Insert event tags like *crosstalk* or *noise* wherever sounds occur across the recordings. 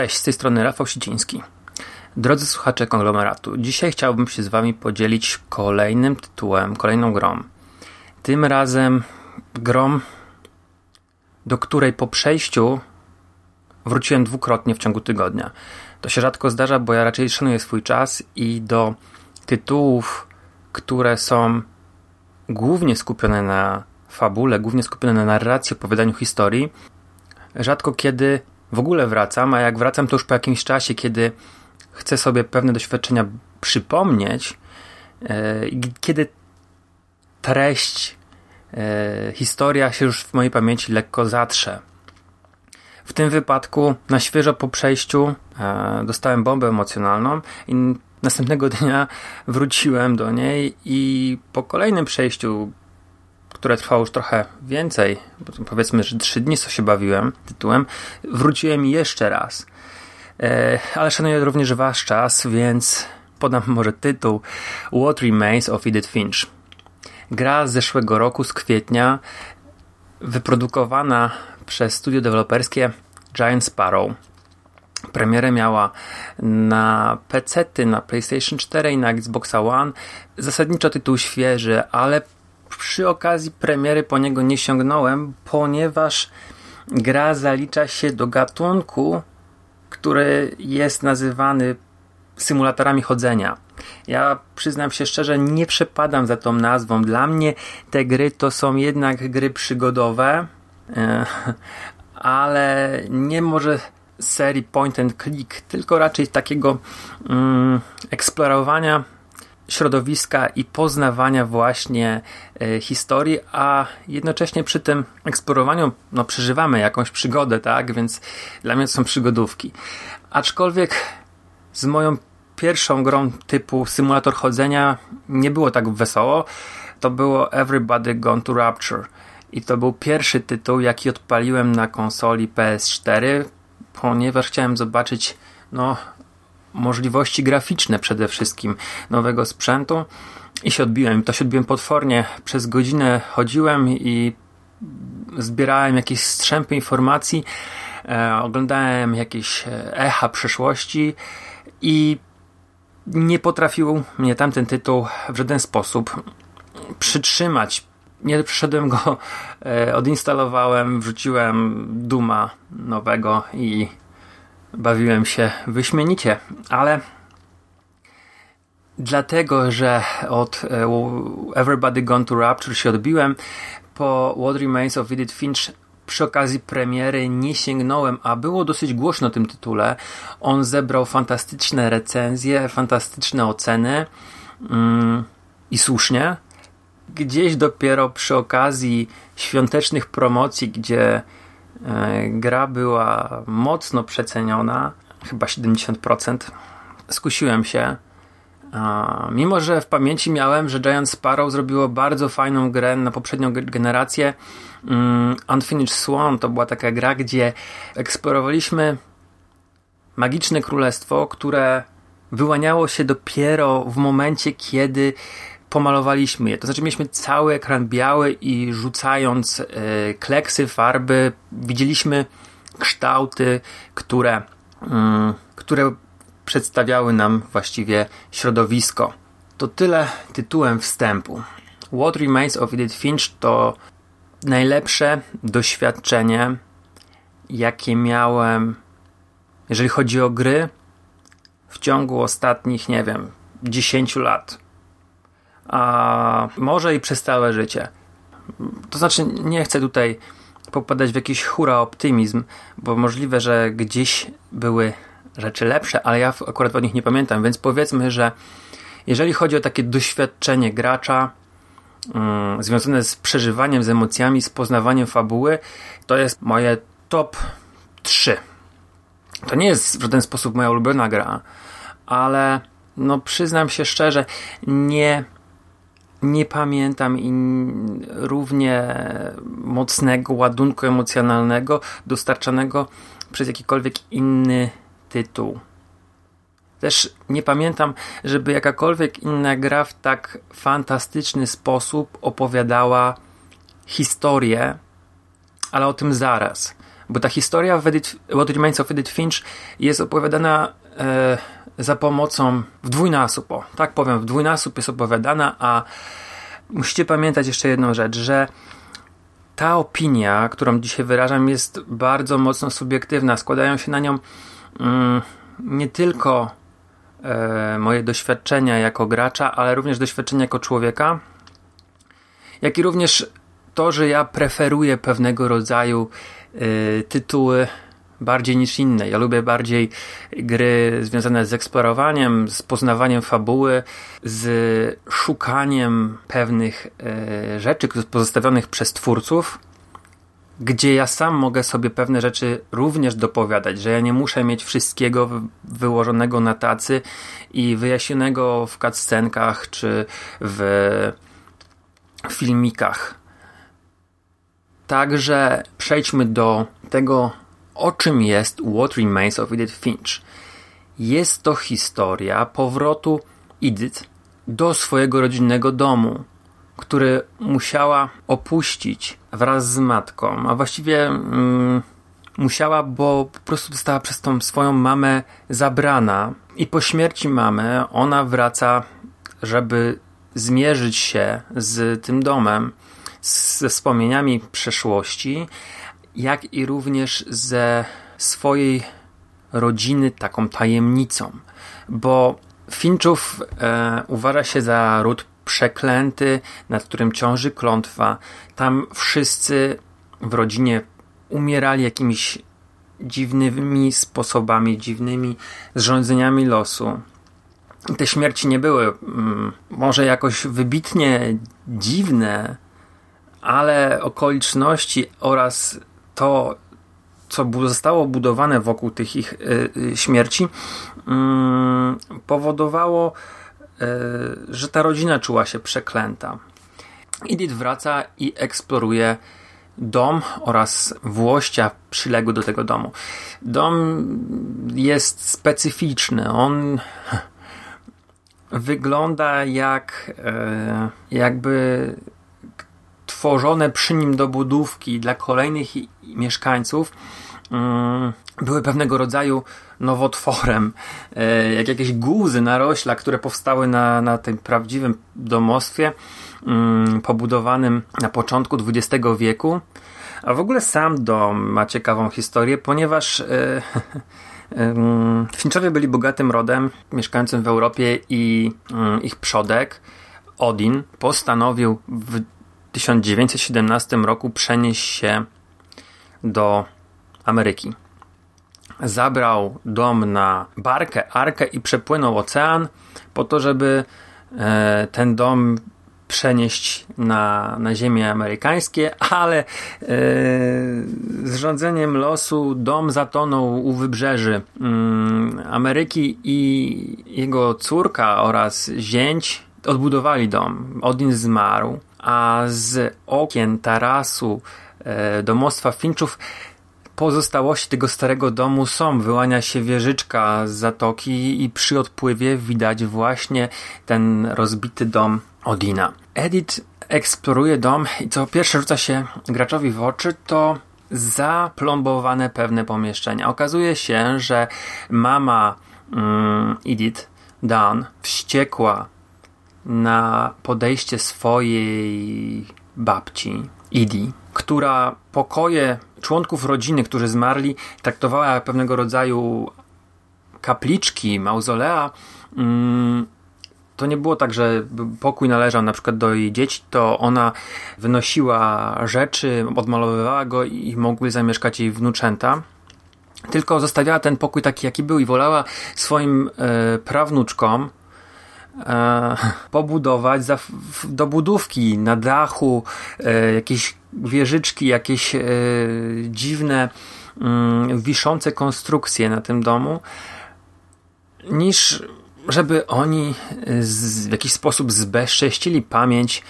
Cześć, z tej strony Rafał Siciński. Drodzy słuchacze konglomeratu, dzisiaj chciałbym się z Wami podzielić kolejnym tytułem, kolejną grą. Tym razem grą, do której po przejściu wróciłem dwukrotnie w ciągu tygodnia. To się rzadko zdarza, bo ja raczej szanuję swój czas i do tytułów, które są głównie skupione na fabule, głównie skupione na narracji, opowiadaniu historii, rzadko kiedy w ogóle wracam, a jak wracam to już po jakimś czasie, kiedy chcę sobie pewne doświadczenia przypomnieć, e, kiedy treść, e, historia się już w mojej pamięci lekko zatrze. W tym wypadku na świeżo po przejściu e, dostałem bombę emocjonalną i następnego *laughs* dnia wróciłem do niej i po kolejnym przejściu które trwało już trochę więcej, powiedzmy, że trzy dni co się bawiłem tytułem, wróciłem jeszcze raz. E, ale szanuję również wasz czas, więc podam *laughs* może tytuł What Remains of Edith Finch. Gra z zeszłego roku, z kwietnia, wyprodukowana przez studio deweloperskie Giant Sparrow. Premierę miała na PC, na PlayStation 4 i na Xbox One. Zasadniczo tytuł świeży, ale przy okazji premiery po niego nie sięgnąłem, ponieważ gra zalicza się do gatunku, który jest nazywany symulatorami chodzenia. Ja przyznam się szczerze, nie przepadam za tą nazwą. Dla mnie te gry to są jednak gry przygodowe, e, *laughs* ale nie może serii point and click, tylko raczej takiego mm, eksplorowania środowiska i poznawania właśnie e, historii, a jednocześnie przy tym eksplorowaniu no, przeżywamy jakąś przygodę, tak? Więc dla mnie to są przygodówki. Aczkolwiek z moją pierwszą grą typu symulator chodzenia nie było tak wesoło. To było Everybody Gone to Rapture. I to był pierwszy tytuł, jaki odpaliłem na konsoli PS4, ponieważ chciałem zobaczyć no, możliwości graficzne przede wszystkim nowego sprzętu i się odbiłem. To się odbiłem potwornie. Przez godzinę chodziłem i zbierałem jakieś strzępy informacji, e, oglądałem jakieś e, echa przeszłości i nie potrafił mnie tamten tytuł w żaden sposób przytrzymać. Nie przyszedłem go, e, odinstalowałem, wrzuciłem Duma nowego i bawiłem się wyśmienicie, ale dlatego, że od e, Everybody Gone to Rapture się odbiłem, po What Remains of Edith Finch przy okazji premiery nie sięgnąłem, a było dosyć głośno tym tytule. On zebrał fantastyczne recenzje, fantastyczne oceny mm, i słusznie. Gdzieś dopiero przy okazji świątecznych promocji, gdzie gra była mocno przeceniona, chyba 70%. Skusiłem się. Mimo, że w pamięci miałem, że Giant Sparrow zrobiło bardzo fajną grę na poprzednią generację. Mm, Unfinished Swan to była taka gra, gdzie eksplorowaliśmy magiczne królestwo, które wyłaniało się dopiero w momencie, kiedy pomalowaliśmy je. To znaczy mieliśmy cały ekran biały i rzucając y, kleksy, farby, widzieliśmy kształty, które, y, które przedstawiały nam właściwie środowisko. To tyle tytułem wstępu. What Remains of Edith Finch to najlepsze doświadczenie, jakie miałem, jeżeli chodzi o gry, w ciągu ostatnich, nie wiem, 10 lat a może i przez całe życie. To znaczy, nie chcę tutaj popadać w jakiś hura optymizm, bo możliwe, że gdzieś były rzeczy lepsze, ale ja akurat o nich nie pamiętam, więc powiedzmy, że jeżeli chodzi o takie doświadczenie gracza um, związane z przeżywaniem, z emocjami, z poznawaniem fabuły, to jest moje top 3. To nie jest w żaden sposób moja ulubiona gra, ale no przyznam się szczerze, nie nie pamiętam i równie mocnego ładunku emocjonalnego dostarczanego przez jakikolwiek inny tytuł. Też nie pamiętam, żeby jakakolwiek inna gra w tak fantastyczny sposób opowiadała historię, ale o tym zaraz. Bo ta historia w Edith, What Remains of Edith Finch jest opowiadana e, za pomocą w dwójnasób, o, tak powiem, w dwójnasób jest opowiadana, a musicie pamiętać jeszcze jedną rzecz, że ta opinia, którą dzisiaj wyrażam, jest bardzo mocno subiektywna. Składają się na nią mm, nie tylko e, moje doświadczenia jako gracza, ale również doświadczenia jako człowieka, jak i również to, że ja preferuję pewnego rodzaju e, tytuły bardziej niż inne. Ja lubię bardziej gry związane z eksplorowaniem, z poznawaniem fabuły, z szukaniem pewnych e, rzeczy pozostawionych przez twórców, gdzie ja sam mogę sobie pewne rzeczy również dopowiadać, że ja nie muszę mieć wszystkiego wyłożonego na tacy i wyjaśnionego w cutscenkach czy w filmikach. Także przejdźmy do tego, o czym jest What Remains of Edith Finch. Jest to historia powrotu Edith do swojego rodzinnego domu, który musiała opuścić wraz z matką, a właściwie mm, musiała, bo po prostu została przez tą swoją mamę zabrana i po śmierci mamy ona wraca, żeby zmierzyć się z tym domem, ze wspomnieniami przeszłości, jak i również ze swojej rodziny taką tajemnicą, bo Finczów e, uważa się za ród przeklęty, nad którym ciąży klątwa. Tam wszyscy w rodzinie umierali jakimiś dziwnymi sposobami, dziwnymi zrządzeniami losu. Te śmierci nie były mm, może jakoś wybitnie dziwne, ale okoliczności oraz to, co zostało budowane wokół tych ich y, y, śmierci, mm, powodowało, y, że ta rodzina czuła się przeklęta. Edith wraca i eksploruje dom oraz włościa przyległy do tego domu. Dom jest specyficzny. On wygląda jak jakby tworzone przy nim dobudówki dla kolejnych mieszkańców mm, były pewnego rodzaju nowotworem, e, jak jakieś guzy narośla, które powstały na, na tym prawdziwym domostwie mm, pobudowanym na początku XX wieku. A w ogóle sam dom ma ciekawą historię, ponieważ e, *laughs* Finchowie byli bogatym rodem mieszkającym w Europie i mm, ich przodek Odin postanowił w 1917 roku przenieść się do Ameryki. Zabrał dom na barkę, arkę i przepłynął ocean po to, żeby e, ten dom przenieść na, na ziemię amerykańskie, ale e, z rządzeniem losu dom zatonął u wybrzeży mm, Ameryki i jego córka oraz zięć odbudowali dom. Odin zmarł a z okien tarasu e, domostwa Finczów pozostałości tego starego domu są. Wyłania się wieżyczka z zatoki i przy odpływie widać właśnie ten rozbity dom Odina. Edith eksploruje dom i co pierwsze rzuca się graczowi w oczy to zaplombowane pewne pomieszczenia. Okazuje się, że mama mm, Edith, Dan, wściekła na podejście swojej babci, Idi, która pokoje członków rodziny, którzy zmarli, traktowała jak pewnego rodzaju kapliczki, mauzolea. Mm, to nie było tak, że pokój należał na przykład do jej dzieci, to ona wynosiła rzeczy, odmalowywała go i mogły zamieszkać jej wnuczęta. tylko zostawiała ten pokój taki, jaki był i wolała swoim e, prawnuczkom e, *laughs* pobudować za, w, do budówki na dachu e, jakieś wieżyczki, jakieś e, dziwne mm, wiszące konstrukcje na tym domu, niż żeby oni z, w jakiś sposób zbezcześcili pamięć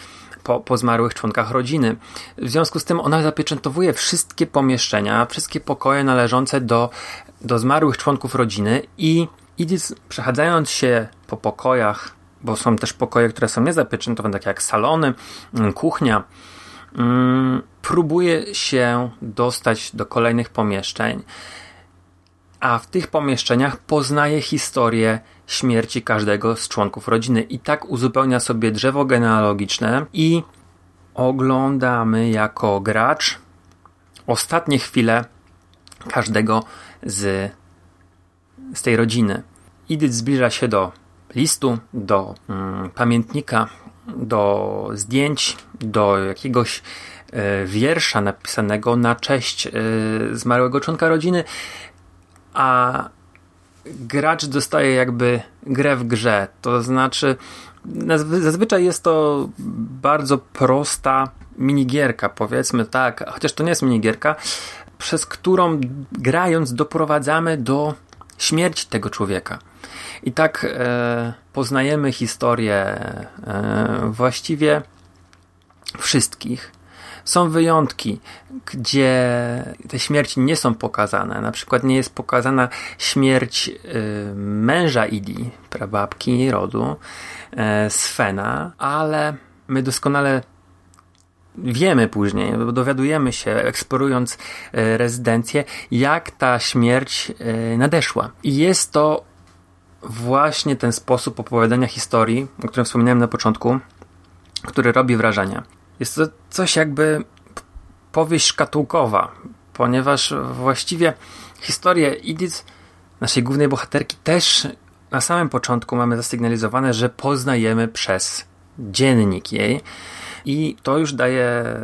po, po zmarłych członkach rodziny. W związku z tym ona zapieczętowuje wszystkie pomieszczenia, wszystkie pokoje należące do, do zmarłych członków rodziny i Edith przechadzając się po pokojach, bo są też pokoje, które są niezapieczętowane, takie jak salony, mm, kuchnia, mm, próbuje się dostać do kolejnych pomieszczeń, a w tych pomieszczeniach poznaje historię śmierci każdego z członków rodziny i tak uzupełnia sobie drzewo genealogiczne i oglądamy jako gracz ostatnie chwile każdego z, z tej rodziny. Idyt zbliża się do listu, do mm, pamiętnika, do zdjęć, do jakiegoś e, wiersza napisanego na cześć e, zmarłego członka rodziny, a gracz dostaje jakby grę w grze. To znaczy, zazwyczaj jest to bardzo prosta minigierka, powiedzmy tak, chociaż to nie jest minigierka, przez którą grając doprowadzamy do śmierci tego człowieka. I tak e, poznajemy historię e, właściwie wszystkich są wyjątki, gdzie te śmierci nie są pokazane. Na przykład nie jest pokazana śmierć y, męża Idi, prababki rodu, y, Svena, ale my doskonale wiemy później, bo dowiadujemy się, eksplorując y, rezydencję, jak ta śmierć nadeszła. I jest to właśnie ten sposób opowiadania historii, o którym wspominałem na początku, który robi wrażenie. Jest to coś jakby powieść szkatułkowa, ponieważ właściwie historię Edith, naszej głównej bohaterki, też na samym początku mamy zasygnalizowane, że poznajemy przez dziennik jej i to już daje e,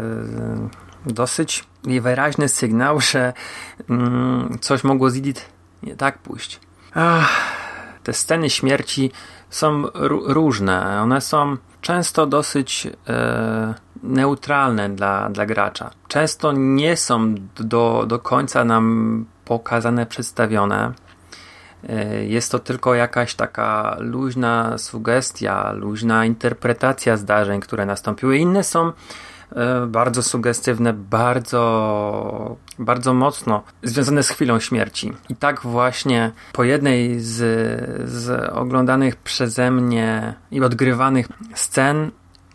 dosyć wyraźny sygnał, że mm, coś mogło z Edith nie tak pójść. Ach, te sceny śmierci są różne. One są często dosyć e, neutralne dla, dla gracza. Często nie są do, do końca nam pokazane, przedstawione. E, jest to tylko jakaś taka luźna sugestia, luźna interpretacja zdarzeń, które nastąpiły. Inne są bardzo sugestywne, bardzo, bardzo mocno związane z chwilą śmierci. I tak właśnie po jednej z, z oglądanych przeze mnie i odgrywanych scen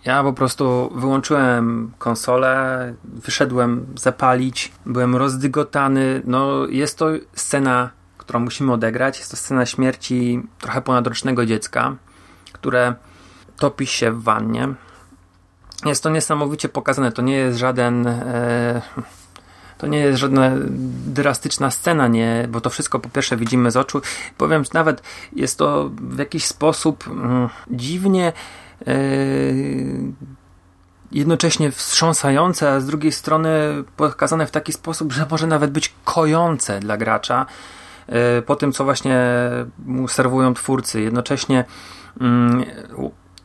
ja po prostu wyłączyłem konsolę, wyszedłem zapalić, byłem rozdygotany. No, jest to scena, którą musimy odegrać. Jest to scena śmierci trochę ponadrocznego dziecka, które topi się w wannie. Jest to niesamowicie pokazane. To nie jest żaden. E, to nie jest żadna drastyczna scena, nie, bo to wszystko po pierwsze widzimy z oczu. Powiem, nawet jest to w jakiś sposób mm, dziwnie Yy, jednocześnie wstrząsające, a z drugiej strony pokazane w taki sposób, że może nawet być kojące dla gracza yy, po tym, co właśnie mu serwują twórcy. Jednocześnie mm,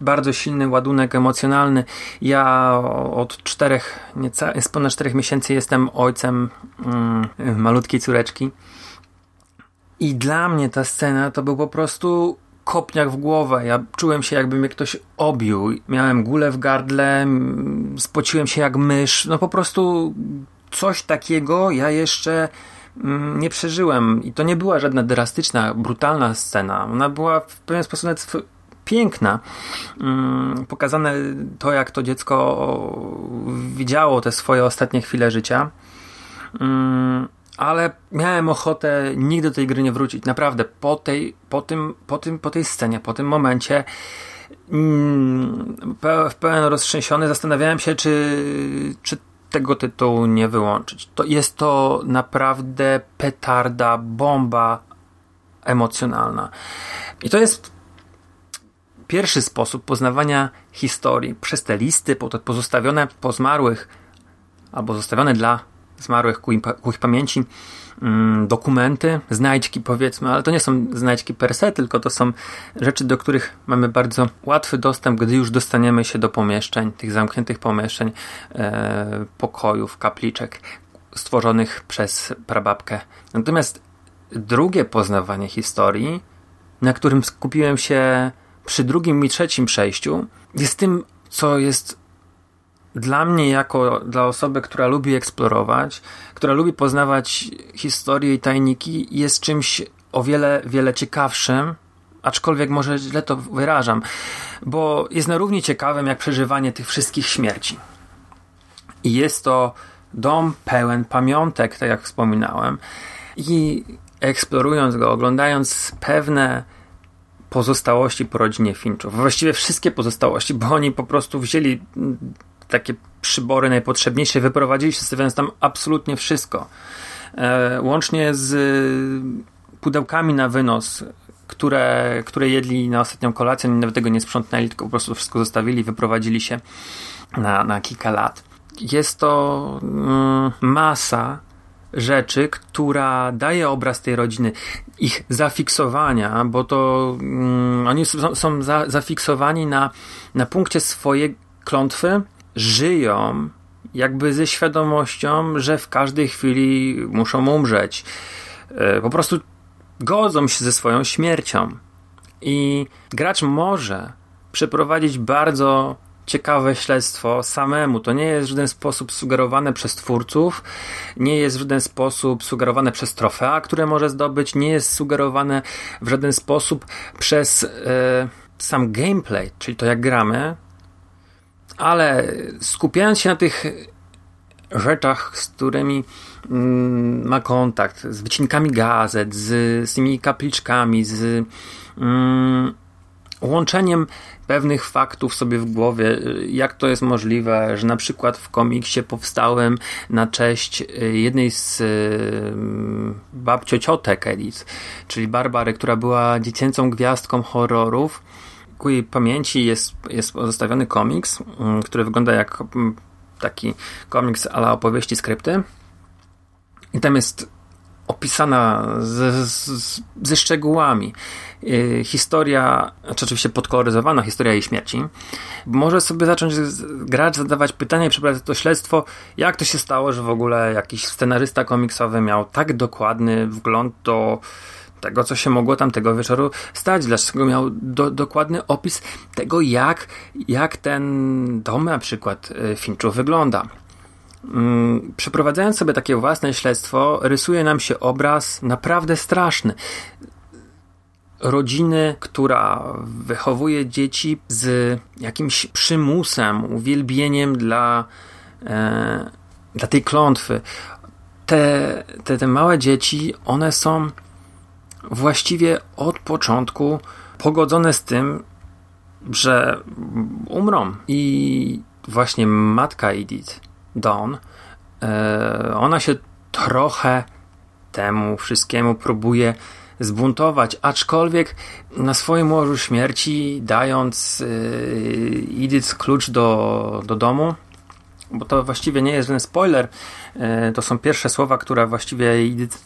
bardzo silny ładunek emocjonalny. Ja od czterech, nieca, z ponad czterech miesięcy jestem ojcem mm, malutkiej córeczki. I dla mnie ta scena to był po prostu kopniak w głowę. Ja czułem się, jakby mnie ktoś obił. Miałem gulę w gardle, spociłem się jak mysz. No po prostu coś takiego ja jeszcze mm, nie przeżyłem. I to nie była żadna drastyczna, brutalna scena. Ona była w pewien sposób piękna. Mm, pokazane to, jak to dziecko widziało te swoje ostatnie chwile życia. Mm, ale miałem ochotę nigdy do tej gry nie wrócić. Naprawdę, po tej, po tym, po tym, po tej scenie, po tym momencie mm, w pełen roztrzęsiony zastanawiałem się, czy, czy tego tytułu nie wyłączyć. To jest to naprawdę petarda, bomba emocjonalna. I to jest pierwszy sposób poznawania historii przez te listy pozostawione po zmarłych albo zostawione dla zmarłych ku, ku ich pamięci mm, dokumenty, znajdźki powiedzmy, ale to nie są znajdźki per se, tylko to są rzeczy, do których mamy bardzo łatwy dostęp, gdy już dostaniemy się do pomieszczeń, tych zamkniętych pomieszczeń, e, pokojów, kapliczek stworzonych przez prababkę. Natomiast drugie poznawanie historii, na którym skupiłem się przy drugim i trzecim przejściu, jest tym, co jest dla mnie, jako dla osoby, która lubi eksplorować, która lubi poznawać historię i tajniki, jest czymś o wiele, wiele ciekawszym, aczkolwiek może źle to wyrażam, bo jest na równi ciekawym jak przeżywanie tych wszystkich śmierci. I jest to dom pełen pamiątek, tak jak wspominałem, i eksplorując go, oglądając pewne pozostałości po rodzinie Finchów, właściwie wszystkie pozostałości, bo oni po prostu wzięli takie przybory najpotrzebniejsze, wyprowadzili się, stawiając tam absolutnie wszystko. E, łącznie z pudełkami na wynos, które, które jedli na ostatnią kolację, oni nawet tego nie sprzątnęli, tylko po prostu wszystko zostawili, wyprowadzili się na, na kilka lat. Jest to mm, masa rzeczy, która daje obraz tej rodziny, ich zafiksowania, bo to mm, oni są, są za, zafiksowani na, na punkcie swojej klątwy, żyją jakby ze świadomością, że w każdej chwili muszą umrzeć. E, po prostu godzą się ze swoją śmiercią. I gracz może przeprowadzić bardzo ciekawe śledztwo samemu. To nie jest w żaden sposób sugerowane przez twórców, nie jest w żaden sposób sugerowane przez trofea, które może zdobyć, nie jest sugerowane w żaden sposób przez e, sam gameplay, czyli to jak gramy, ale skupiając się na tych rzeczach, z którymi mm, ma kontakt, z wycinkami gazet, z, z tymi kapliczkami, z mm, łączeniem pewnych faktów sobie w głowie, jak to jest możliwe, że na przykład w komiksie powstałem na cześć jednej z mm, babciociotek Edith, czyli Barbary, która była dziecięcą gwiazdką horrorów, ku jej pamięci jest, jest pozostawiony komiks, który wygląda jak mm, taki komiks ala opowieści skrypty. I tam jest opisana z, z, ze szczegółami yy, historia, znaczy oczywiście podkoloryzowana historia jej śmierci. Może sobie zacząć grać, zadawać pytania i przeprowadzać to śledztwo, jak to się stało, że w ogóle jakiś scenarysta komiksowy miał tak dokładny wgląd do tego, co się mogło tamtego wieczoru stać, dlaczego miał do, dokładny opis tego, jak, jak ten dom na przykład y, Finchu wygląda. Mm, przeprowadzając sobie takie własne śledztwo, rysuje nam się obraz naprawdę straszny. Rodziny, która wychowuje dzieci z jakimś przymusem, uwielbieniem dla, e, dla tej klątwy. Te, te, te małe dzieci, one są właściwie od początku pogodzone z tym, że umrą. I właśnie matka Edith, Dawn, e, ona się trochę temu wszystkiemu próbuje zbuntować, aczkolwiek na swoim łożu śmierci, dając e, Edith klucz do, do domu, bo to właściwie nie jest żaden spoiler, e, to są pierwsze słowa, które właściwie Edith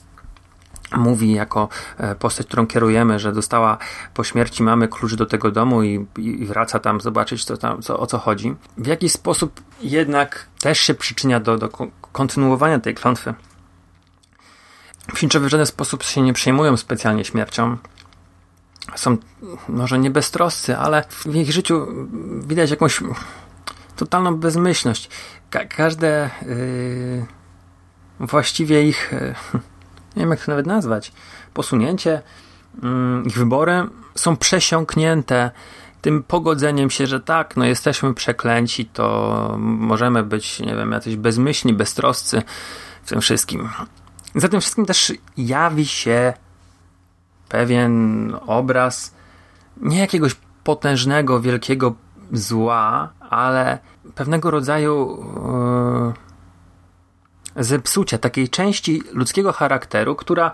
mówi jako e, postać, którą kierujemy, że dostała po śmierci mamy klucz do tego domu i, i wraca tam zobaczyć, co tam, co, o co chodzi. W jakiś sposób jednak też się przyczynia do, do kontynuowania tej klątwy. Finchowie w żaden sposób się nie przejmują specjalnie śmiercią. Są może nie beztroscy, ale w ich życiu widać jakąś totalną bezmyślność. Ka każde yy, właściwie ich yy, nie wiem jak to nawet nazwać, posunięcie, mm, ich wybory są przesiąknięte tym pogodzeniem się, że tak, no jesteśmy przeklęci, to możemy być, nie wiem, jacyś bezmyślni, beztroscy w tym wszystkim. Za tym wszystkim też jawi się pewien obraz nie jakiegoś potężnego, wielkiego zła, ale pewnego rodzaju yy, zepsucia takiej części ludzkiego charakteru, która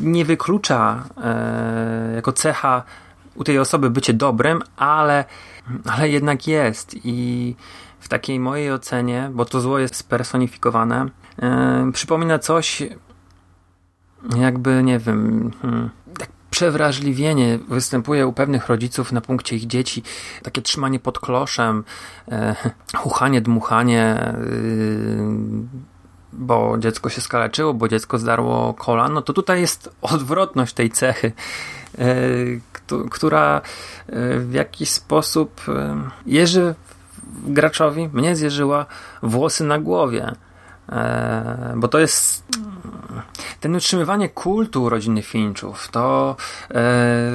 nie wyklucza e, jako cecha u tej osoby bycie dobrym, ale, ale jednak jest. I w takiej mojej ocenie, bo to zło jest spersonifikowane, yy, przypomina coś jakby, nie wiem, hmm, przewrażliwienie występuje u pewnych rodziców na punkcie ich dzieci. Takie trzymanie pod kloszem, e, chuchanie, dmuchanie, yy, bo dziecko się skaleczyło, bo dziecko zdarło kolan, no to tutaj jest odwrotność tej cechy, e, która e, w jakiś sposób e, jeży graczowi, mnie zjeżyła włosy na głowie. E, bo to jest ten utrzymywanie kultu rodziny Finchów, to, e,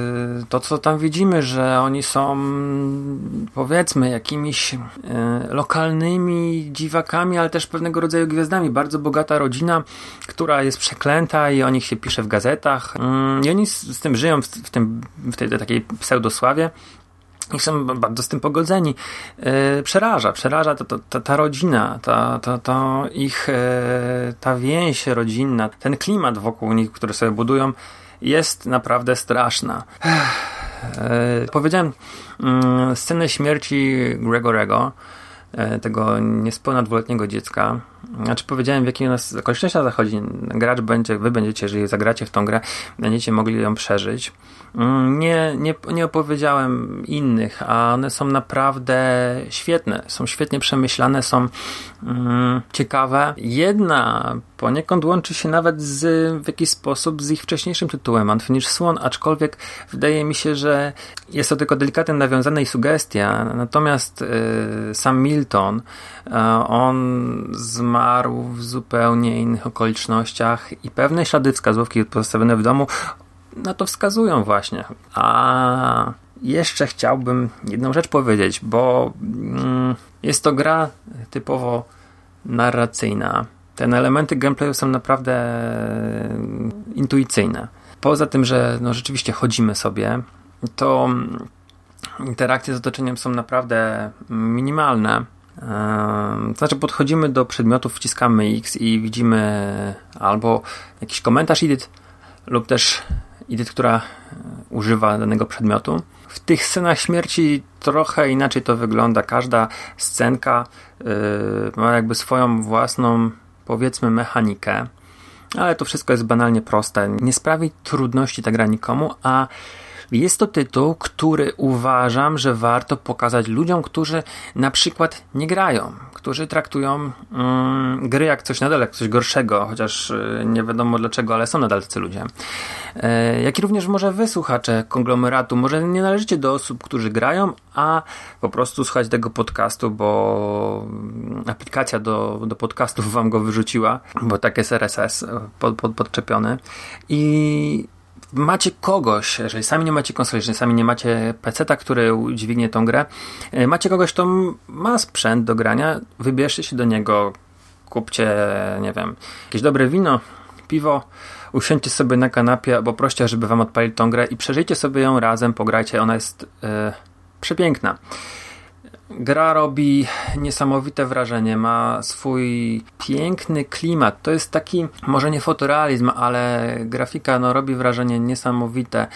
to co tam widzimy, że oni są powiedzmy jakimiś e, lokalnymi dziwakami, ale też pewnego rodzaju gwiazdami. Bardzo bogata rodzina, która jest przeklęta i o nich się pisze w gazetach. Mm, I oni z, tym żyją w, tym, w tej takiej pseudosławie i są bardzo z tym pogodzeni. Yy, przeraża, przeraża to, to, to, ta rodzina, ta, to, to ich, yy, ta więź rodzinna, ten klimat wokół nich, który sobie budują, jest naprawdę straszna. Yy, powiedziałem yy, scenę śmierci Gregorego, tego niespełna dwuletniego dziecka. Znaczy powiedziałem, w jakiej nas okolicznościach zachodzi. Gracz będzie, wy będziecie, jeżeli zagracie w tą grę, będziecie mogli ją przeżyć. Mm, nie, nie, nie opowiedziałem innych, a one są naprawdę świetne. Są świetnie przemyślane, są mm, ciekawe. Jedna poniekąd łączy się nawet z, w jakiś sposób z ich wcześniejszym tytułem Unfinished Swan, aczkolwiek wydaje mi się, że jest to tylko delikatnie nawiązane i sugestia. Natomiast y, sam Milton, on zmarł w zupełnie innych okolicznościach i pewne ślady wskazówki pozostawione w domu na to wskazują właśnie. A jeszcze chciałbym jedną rzecz powiedzieć, bo mm, jest to gra typowo narracyjna. Te elementy gameplayu są naprawdę intuicyjne. Poza tym, że no, rzeczywiście chodzimy sobie, to interakcje z otoczeniem są naprawdę minimalne. To znaczy, podchodzimy do przedmiotów, wciskamy X i widzimy albo jakiś komentarz edit, lub też Edith, która e, używa danego przedmiotu. W tych scenach śmierci trochę inaczej to wygląda. Każda scenka yy, ma jakby swoją własną, powiedzmy, mechanikę, ale to wszystko jest banalnie proste. Nie sprawi trudności ta gra nikomu, a jest to tytuł, który uważam, że warto pokazać ludziom, którzy na przykład nie grają, którzy traktują mm, gry jak coś nadal, jak coś gorszego, chociaż y, nie wiadomo dlaczego, ale są nadal tacy ludzie. E, jak i również może wy, słuchacze konglomeratu, może nie należycie do osób, którzy grają, a po prostu słuchać tego podcastu, bo aplikacja do, do podcastów wam go wyrzuciła, bo tak jest RSS pod, pod, podczepiony i macie kogoś, jeżeli sami nie macie konsoli, jeżeli sami nie macie peceta, który udźwignie tą grę, e, macie kogoś, kto ma sprzęt do grania, wybierzcie się do niego, kupcie, nie wiem, jakieś dobre wino, piwo, usiądźcie sobie na kanapie albo proście, żeby wam odpalić tą grę i przeżyjcie sobie ją razem, pograjcie, ona jest e, przepiękna. Gra robi niesamowite wrażenie, ma swój piękny klimat. To jest taki, może nie fotorealizm, ale grafika no, robi wrażenie niesamowite.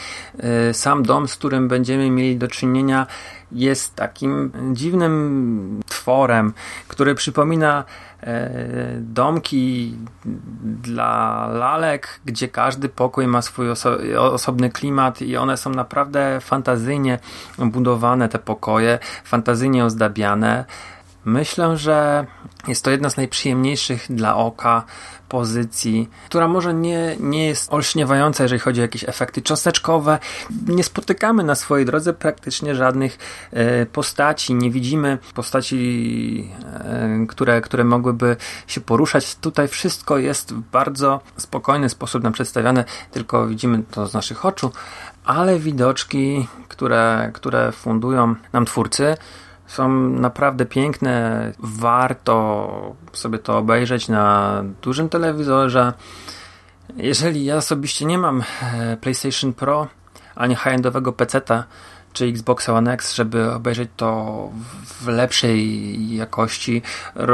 Y, sam dom, z którym będziemy mieli do czynienia, jest takim dziwnym tworem, który przypomina e, domki dla lalek, gdzie każdy pokój ma swój oso osobny klimat i one są naprawdę fantazyjnie budowane, te pokoje, fantazyjnie ozdabiane. Myślę, że jest to jedna z najprzyjemniejszych dla oka pozycji, która może nie, nie jest olśniewająca, jeżeli chodzi o jakieś efekty cząsteczkowe. Nie spotykamy na swojej drodze praktycznie żadnych e, postaci, nie widzimy postaci, e, które, które mogłyby się poruszać. Tutaj wszystko jest w bardzo spokojny sposób nam przedstawiane, tylko widzimy to z naszych oczu, ale widoczki, które, które fundują nam twórcy, są naprawdę piękne. Warto sobie to obejrzeć na dużym telewizorze. Jeżeli ja osobiście nie mam e, PlayStation Pro ani high-endowego PC-a czy Xbox One X, żeby obejrzeć to w lepszej jakości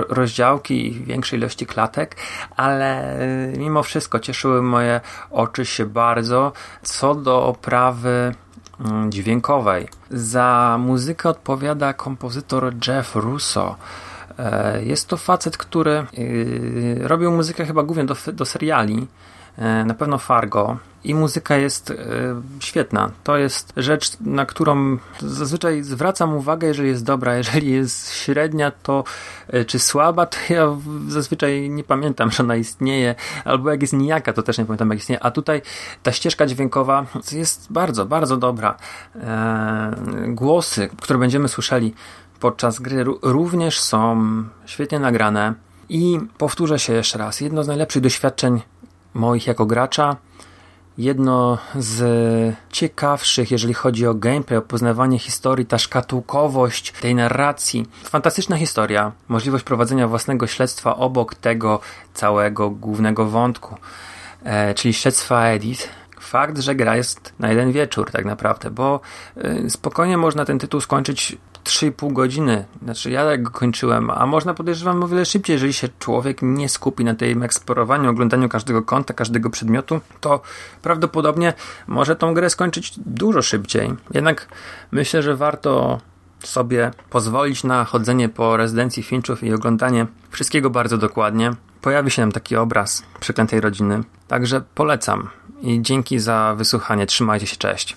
rozdziałki i większej ilości klatek, ale mimo wszystko cieszyły moje oczy się bardzo. Co do oprawy dźwiękowej. Za muzykę odpowiada kompozytor Jeff Russo. E, jest to facet, który yy, robił muzykę chyba głównie do, do seriali, e, na pewno Fargo i muzyka jest e, świetna. To jest rzecz, na którą zazwyczaj zwracam uwagę, jeżeli jest dobra. Jeżeli jest średnia, to e, czy słaba, to ja zazwyczaj nie pamiętam, że ona istnieje, albo jak jest nijaka, to też nie pamiętam, jak istnieje. A tutaj ta ścieżka dźwiękowa jest bardzo, bardzo dobra. E, głosy, które będziemy słyszeli podczas gry również są świetnie nagrane. I powtórzę się jeszcze raz, jedno z najlepszych doświadczeń moich jako gracza, jedno z ciekawszych, jeżeli chodzi o gameplay, o poznawanie historii, ta szkatułkowość tej narracji. Fantastyczna historia, możliwość prowadzenia własnego śledztwa obok tego całego głównego wątku, e, czyli śledztwa Edith. Fakt, że gra jest na jeden wieczór tak naprawdę, bo y, spokojnie można ten tytuł skończyć 3,5 godziny. Znaczy ja tak go kończyłem, a można podejrzewam o wiele szybciej, jeżeli się człowiek nie skupi na tym eksplorowaniu, oglądaniu każdego kąta, każdego przedmiotu, to prawdopodobnie może tą grę skończyć dużo szybciej. Jednak myślę, że warto sobie pozwolić na chodzenie po rezydencji Finchów i oglądanie wszystkiego bardzo dokładnie. Pojawi się nam taki obraz przeklętej rodziny. Także polecam i dzięki za wysłuchanie. Trzymajcie się, cześć.